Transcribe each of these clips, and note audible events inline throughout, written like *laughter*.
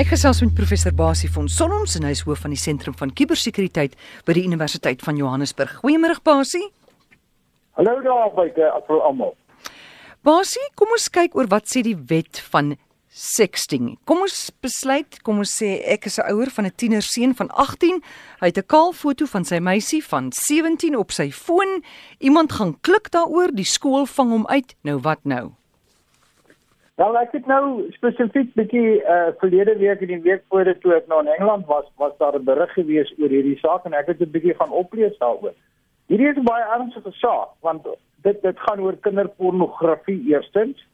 Ek gesels met professor Basie van Sonnoms en hy is hoof van die sentrum van kubersekuriteit by die Universiteit van Johannesburg. Goeiemôre Basie. Hallo daar buite vir almal. Basie, kom ons kyk oor wat sê die wet van sexting. Kom ons besluit, kom ons sê ek is 'n ouer van 'n tienerseun van 18. Hy het 'n kaal foto van sy meisie van 17 op sy foon. Iemand gaan klik daaroor, die skool vang hom uit. Nou wat nou? Wel ek het nou spesifiek bietjie uh verlede week en die week voor dit toe ek nou in Engeland was, was daar 'n berig gewees oor hierdie saak en ek het 'n bietjie gaan oplees daaroor. Hierdie is 'n baie ernstige saak want dit dit gaan oor kinderpornografie eerstens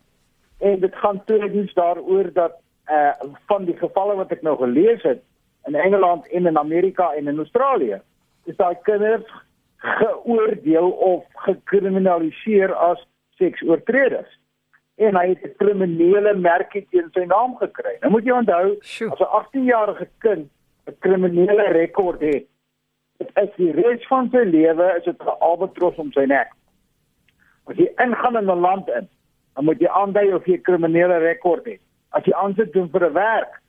en dit gaan tweedens daaroor dat uh van die gevalle wat ek nou gelees het in Engeland en in Amerika en in Australië is daai kinders geoordeel of gekriminaliseer as seksoortreders en hy het 'n kriminele merkie teen sy naam gekry. Nou moet jy onthou, Sjoe. as 'n 18-jarige kind 'n kriminele rekord het, dit is die res van sy lewe is dit 'n albatros om sy nek. As jy ingaan in 'n land in, dan moet jy aandui of jy 'n kriminele rekord het. As jy aansoek doen vir 'n werk,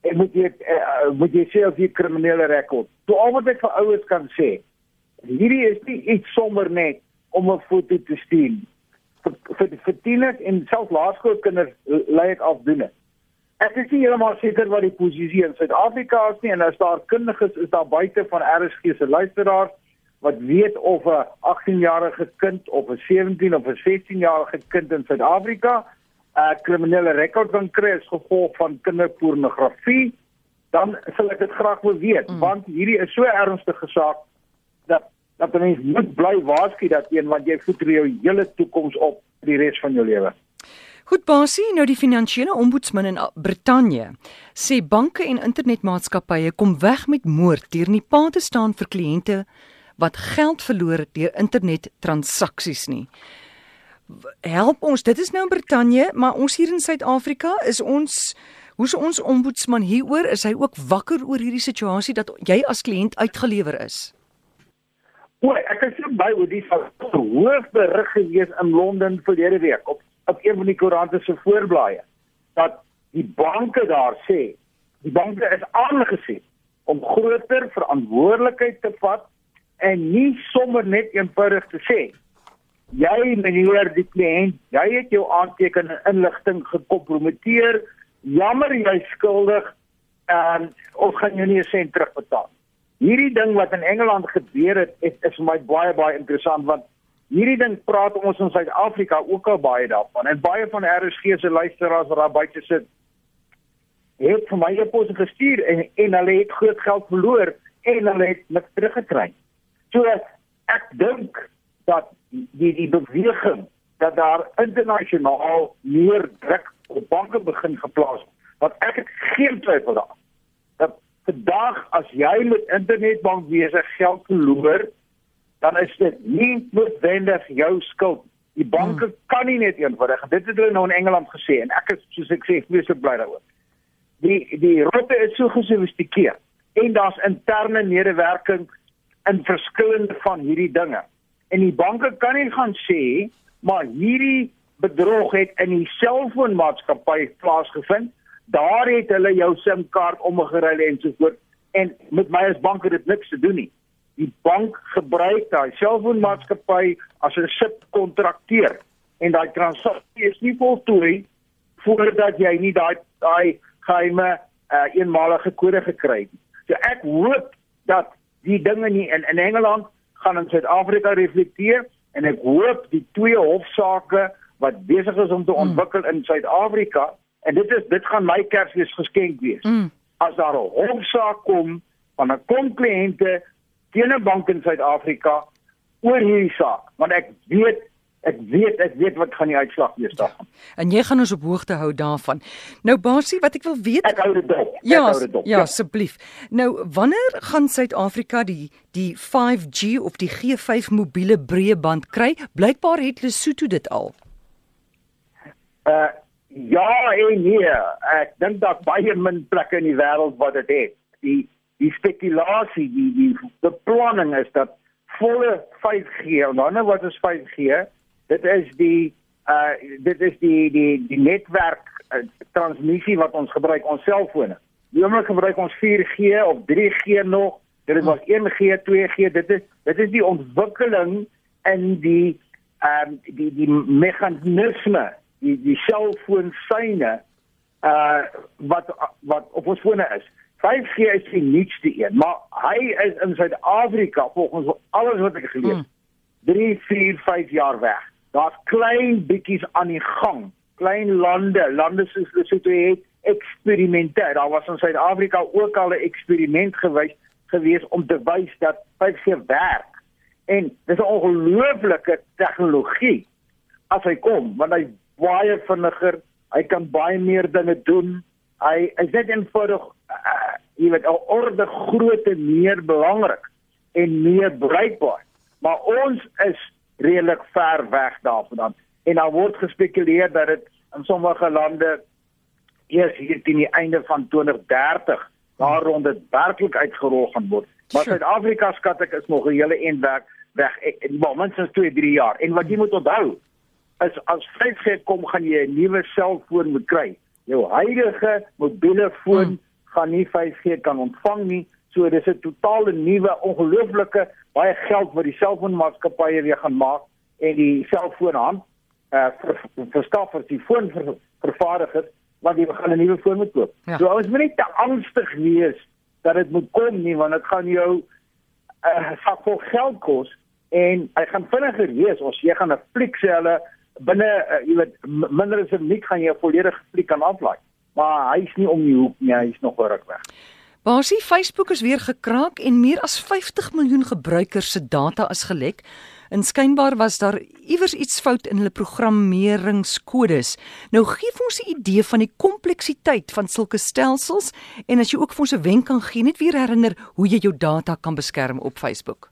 en moet jy uh, moet jy sê of jy 'n kriminele rekord. So al wat ek vir ouers kan sê, hierdie is nie iets sommer net om 'n foto te stuur vir vir, tieners en selfs laerskoolkinders lei dit afdoen. Ek is nie heeltemal seker wat die posisie in Suid-Afrika is nie en as daar kundiges is daar buite van RSG se luisteraars wat weet of 'n 18-jarige kind of 'n 17 of 'n 16-jarige kind in Suid-Afrika 'n kriminele rekord kan kry as gevolg van kinderpornografie, dan sal ek dit graag wil weet mm. want hierdie is so ernstige saak dat dat mens moet bly waarsku dat een want jy voed jou hele toekoms op die res van jou lewe. Goed Basie, nou die finansiële ombudsman in Brittanje sê banke en internetmaatskappye kom weg met moord deur nie pa te staan vir kliënte wat geld verloor deur internettransaksies nie. Help ons, dit is nou in Brittanje, maar ons hier in Suid-Afrika is ons Hoe's ons ombudsman hieroor? Is hy ook wakker oor hierdie situasie dat jy as kliënt uitgelewer is? O, ek het so by oor die hoofberig gewees in Londen verlede week op op een van die koerante se voorblaaie dat die banke daar sê die banke is aangesien om groter verantwoordelikheid te vat en nie sommer net eenvoudig te sê jy meneer die kliënt jy het jou aantekening inligting gekompromiteer jammer jy skuldig en ons gaan jou nie 'n sent terugbetaal hierdie ding wat in Engeland gebeur het, is, is vir my baie baie interessant want hierdie ding praat ons in Suid-Afrika ook al baie daarvan en baie van RSG se luisteraars wat daar buite sit het vir my epos gestuur en en hulle het groot geld verloor en hulle het niks teruggekry. So ek dink dat die die beweging dat daar internasionaal meer druk op banke begin geplaas word. Want ek het geen twyfel daaroor vandag as jy met internetbank besig geld verloor, dan is dit nie noodwendig jou skuld. Die banke hmm. kan nie net eenvoudig. Dit het hulle nou in Engeland gesê en ek is soos ek sê, vreeslik bly daaroor. Die die rotte is so gesofistikeerd en daar's interne medewerking in verskillende van hierdie dinge. En die banke kan nie gaan sê maar hierdie bedrog het in die selfoonmaatskappy plaasgevind daar het hulle jou SIM-kaart omgeruil en so voort en met my as bank het dit niks te doen nie. Die bank gebruik daai selfoonmaatskappy as 'n subkontrakteur en daai transaksie is nie voltooi voordat jy nie daai daai geheime uh, eenmalige kode gekry het. So ek hoop dat die dinge nie in in Engeland gaan in Suid-Afrika reflekteer en ek hoop die twee hofsaake wat besig is om te hmm. ontwikkel in Suid-Afrika En dit is dit gaan my Kersfees geskenk wees. Mm. As daar 'n hofsaak kom van 'n kom kliënte teen 'n bank in Suid-Afrika oor hierdie saak, want ek weet ek weet ek weet wat gaan die uitslag wees daarvan. Ja. En jy gaan ons op hoogte hou daarvan. Nou Basie, wat ek wil weet Ek hou dit dop. Ja, ek hou dit dop. Ja, ja. asseblief. Nou, wanneer gaan Suid-Afrika die die 5G of die G5 mobiele breëband kry? Blykbaar het Lesotho dit al. Uh Ja en nee, ek dink dat baie min plekke in die wêreld wat dit het. Die die spekulasie, die die beplanning is dat volle 5G, nou nou wat is 5G? Dit is die uh dit is die die die netwerk uh, transmissie wat ons gebruik ons selfone. Die oomblik gebruik ons 4G of 3G nog. Dit was 1G, 2G. Dit is dit is die ontwikkeling in die ehm um, die die meganisme, die die selfoon syne uh wat wat op ons fone is. 5G is die nuutste een, maar hy is in Suid-Afrika volgens alles wat ek gelees het, 3, 4, 5 jaar weg. Daar's klein bietjies aan die gang. Klein lande, lande soos Lesotho het eksperimente. Daar was in Suid-Afrika ook al 'n eksperiment gewys gewees om te wys dat 5G werk. En dis 'n ongelooflike tegnologie as hy kom, want hy baie vinniger, hy kan baie meer dinge doen. Hy is net eenvoudig uh, jy weet 'n orde grootte meer belangrik en meer bruikbaar. Maar ons is redelik ver weg daarvan. En daar word gespekuleer dat dit in sommige lande eers hier teen die einde van 2030 daar rond dit werklik uitgerol gaan word. Maar Suid-Afrika skat ek is nog 'n hele en werk weg. Maar minstens 2, 3 jaar. En wat jy moet onthou is as 5G kom gaan jy 'n nuwe selfoon moet kry. Jou huidige mobiele foon hmm. gaan nie 5G kan ontvang nie. So dis 'n totale nuwe ongelooflike baie geld wat die selfoonmaatskappye weer gaan maak en die selfoonhand uh verskaffers die foon vervaardigers want jy gaan 'n nuwe foon moet koop. Ja. So ons moet nie te angstig wees dat dit moet kom nie want dit gaan jou 'n uh, sak vol geld kos en hy gaan vinniger wees as jy gaan 'n fliek sê hulle binne uh, jy weet minder as 'n minuut gaan jy 'n volledige fliek kan aflaai. Maar hy's nie om die hoek nie, hy's nog ruk weg. Basie Facebook is weer gekraak en meer as 50 miljoen gebruikers se data is gelek. En skynbaar was daar iewers iets fout in hulle programmeringskodes. Nou gee ons 'n idee van die kompleksiteit van sulke stelsels en as jy ook vir ons 'n wenk kan gee, net weer herinner hoe jy jou data kan beskerm op Facebook.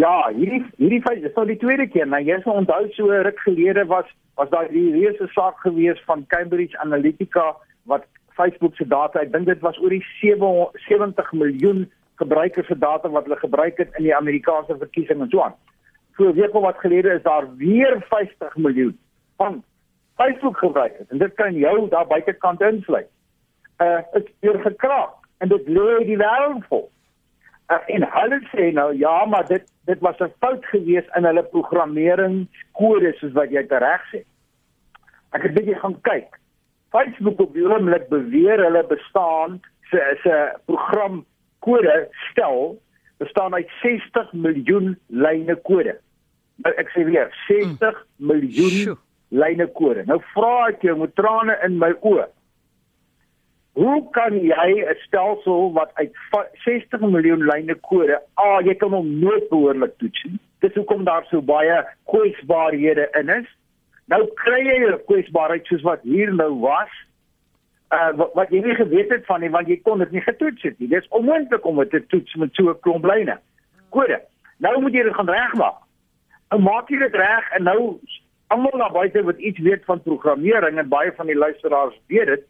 Ja, hierdie hierdie is al die tweede keer. Nou jy sal onthou so ruk gelede was was daar die reuse saak gewees van Cambridge Analytica wat Facebook se data, ek dink dit was oor die 70 miljoen gebruikers se data wat hulle gebruik het in die Amerikaanse verkiesing en so aan. So week of wat gelede is daar weer 50 miljoen van Facebook gebruikers en dit kan jou daar buitekant insluit. Uh dit weer gekraak en dit lê die wêreld vol. Uh, en hulle sê nou ja, maar dit dit was 'n fout gewees in hulle programmeringskode soos wat jy reg sê. Ek het bietjie gaan kyk. Facebook op die oomblik beweer hulle bestaan se se program kode stel bestaan uit 60 miljoen lyne kode. Nou ek sê weer 60 mm. miljoen Sjoe. lyne kode. Nou vra ek jou met trane in my oë. Hoe kan jy 'n stelsel wat uit 60 miljoen lyne kode, ah jy kan hom nooit behoorlik toets nie. Dis hoekom daar so baie kwesbaarhede in is. Nou kry jy 'n kwesbaarheid soos wat hier nou was uh, wat, wat jy nie geweet het van nie want jy kon dit nie getoets het nie. Dis onmoontlik om dit te toets met so 'n klomp lyne. Kode. Nou moet jy dit gaan regmaak. Nou maak jy dit reg en nou almal na buite wat iets weet van programmering en baie van die luisteraars weet dit.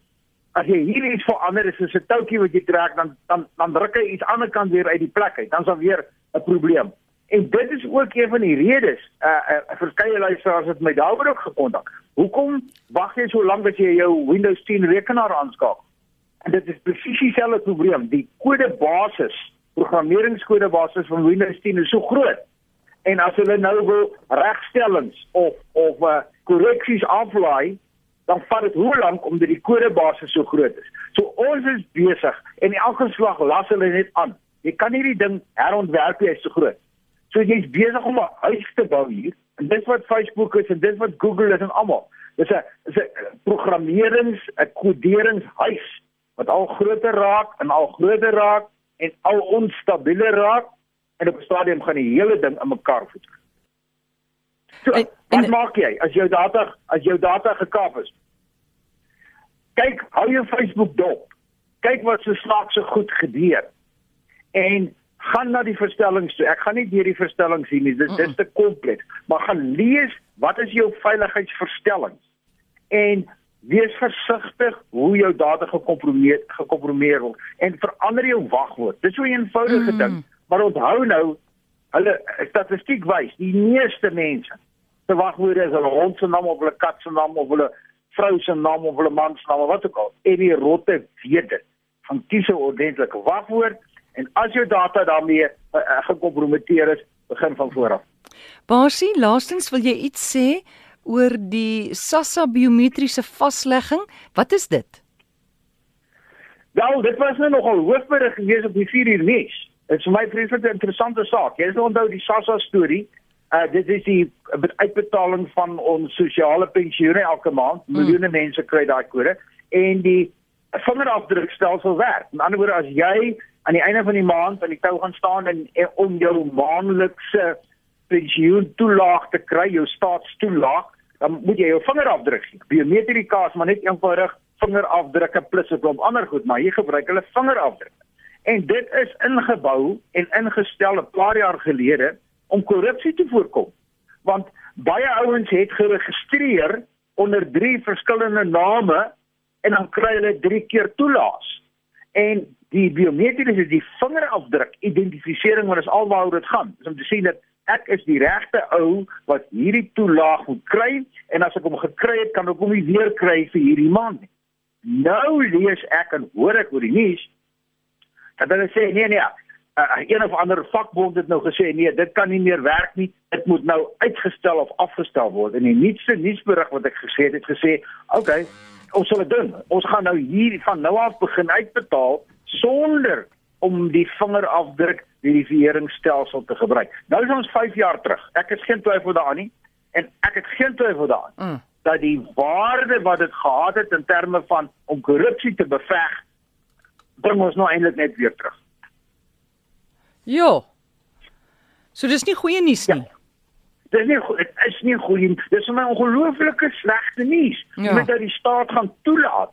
As jy hier iets verander is soos 'n toukie wat jy trek dan dan dan druk hy iets aan die kant weer uit die plek uit. Dan's daar weer 'n probleem. En dit is ook een van die redes. Uh, uh verskeie luisteraars het my daaroor ook gekontak. Hoekom wag jy so lank as jy jou Windows 10 rekenaar aanskakel? En dit is presies dieselfde probleem. Die kodebasis, programmeringskode basis van Windows 10 is so groot. En as hulle nou wil regstellings of of uh korreksies aflaai, dan vat dit hoe lank omdat die kodebasis so groot is. So ons is besig en elke slag las hulle net aan. Jy kan nie die ding herontwerp jy is so groot. So jy's besig om 'n huis te bou hier. En dis wat Facebook is en dis wat Google is en almal. Dis 'n is 'n programmerings, 'n koderingshuis wat al groter raak en al groter raak en al onstabieler raak en op 'n stadium gaan die hele ding in mekaar voet. So, en, wat en, maak jy as jou data as jou data gekaap is? Kyk, hou jou Facebook dop. Kyk wat so snaakse goed gebeur. En gaan na die verstellings toe. Ek gaan nie deur die verstellings sien nie. Dit is te kompleks. Maar gaan lees wat is jou veiligheidsverstellings en wees versigtig hoe jou data gekompromiteer gekompromiteer word en verander jou wagwoord. Dis so 'n eenvoudige mm. ding, maar onthou nou hulle statistiek wys die meeste mense se wagwoorde is hulle hond se naam of hulle kat se naam of hulle vrou se naam of hulle man se naam of wat ook al en die rotte weet dit. gaan kies 'n ordentlike wagwoord en as jou data daarmee uh, uh, gekompromiteer is, begin van voor af. Basie, laastens wil jy iets sê oor die SASSA biometriese vaslegging? Wat is dit? Wel, dit was nou nogal hoofberig gewees op die 4 uur nuus. Dit is vir my vreeslik 'n interessante saak. Jy sal onthou die SASSA storie. Uh dit is die uitbetaling van ons sosiale pensioene elke maand. Hmm. Miljoene hmm. mense kry daai kode en die vingerafdrukstelsel werk. Met ander woorde, as jy aan die einde van die maand aan die tou gaan staan en, en om jou maandelikse pensioen toelaag te kry, jou staatstoelaag, dan moet jy jou vingerafdruk gee. Biometrika is maar net eenvoudig vingerafdrukke plus 'n klomp ander goed, maar hier gebruik hulle vingerafdrukke. En dit is ingebou en ingestel 'n paar jaar gelede om korrupsie te voorkom. Want baie ouens het geregistreer onder drie verskillende name en dan kry hulle drie keer toelaas. En die biometriese die vingerafdruk identifisering wat is alwaaroor dit gaan. Dis om te sien dat ek is die regte ou wat hierdie toelaag moet kry en as ek hom gekry het kan ek hom nie weer kry vir hierdie maand nie. Nou lees ek en hoor ek oor die nuus dat hulle sê nee nee, uh, een of ander vakbond het nou gesê nee, dit kan nie meer werk nie. Dit moet nou uitgestel of afgestel word. En die nuutste nuusberig wat ek gesê het, het gesê, "Oké, okay, ons sal dit doen. Ons gaan nou hier van nou af begin uitbetaal sonder om die vingerafdruk verifieringsstelsel te gebruik." Nou is ons 5 jaar terug. Ek het geen twyfel daaraan nie en ek het geen twyfel daaraan. Mm dat die waarde wat dit gehad het in terme van om korrupsie te beveg bring ons nou eintlik net weer terug. Ja. So dis nie goeie nuus nie. Ja. Dis nie dit is nie goeie. Dis 'n ongelooflike slegte nuus. Ja. Met dat die staat gaan toelaat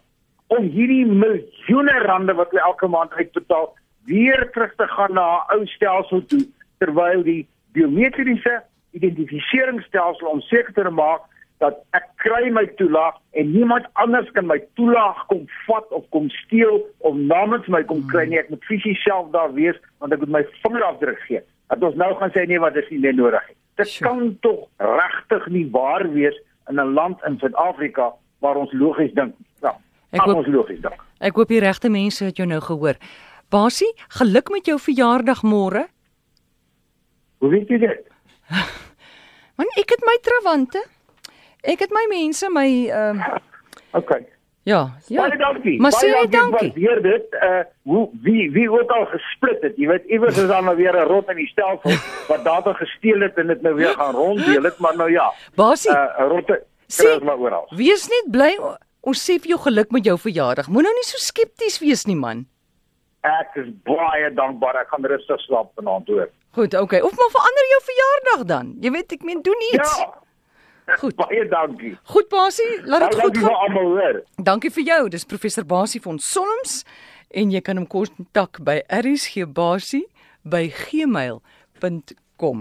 om hierdie miljoene rande wat hulle elke maand uitbetaal weer terug te gaan na 'n ou stelsel toe terwyl die biometriese identifikasiestelsel om seker te maak dat ek kry my toelaag en niemand anders kan my toelaag kom vat of kom steel of namens my kom kry nie. Ek moet fisies self daar wees want ek moet my vingerafdruk gee. Dat ons nou gaan sê nee, wat is nie meer nodig nie. Dit sure. kan tog regtig nie waar wees in 'n land in Suid-Afrika waar ons logies dink. Ja. Ek hoop ons logies dink. Ek hoop die regte mense het jou nou gehoor. Basie, geluk met jou verjaardag môre. Hoe weet jy dit? *laughs* Man, ek het my trawante. Ek het my mense my ehm uh, *laughs* Okay. Ja, ja. Baie dankie. Maar sê jy dankie. Weer dit uh hoe wie wie ook al gesplit het. Jy weet iewers is daar nou weer 'n rot in die stelsel *laughs* wat data gesteel het en dit nou weer gaan ronddeel het, maar nou ja. Basie. Uh rotte kry maar oral. Wees net bly ons sê vir jou geluk met jou verjaardag. Moenie nou nie so skepties wees nie man. Ek is baie dankbaar. Ek gaan rustig slaap vanaand hoor. Goed, okay. Of maar verander jou verjaardag dan. Jy weet ek meen doen iets. Ja. Goed. *laughs* Baie dankie. Goed Basie, laat dit goed gaan. Dankie vir almal hoor. Dankie vir jou. Dis professor Basie van Solms en jy kan hom kontak by rsgbasie by gmail.com.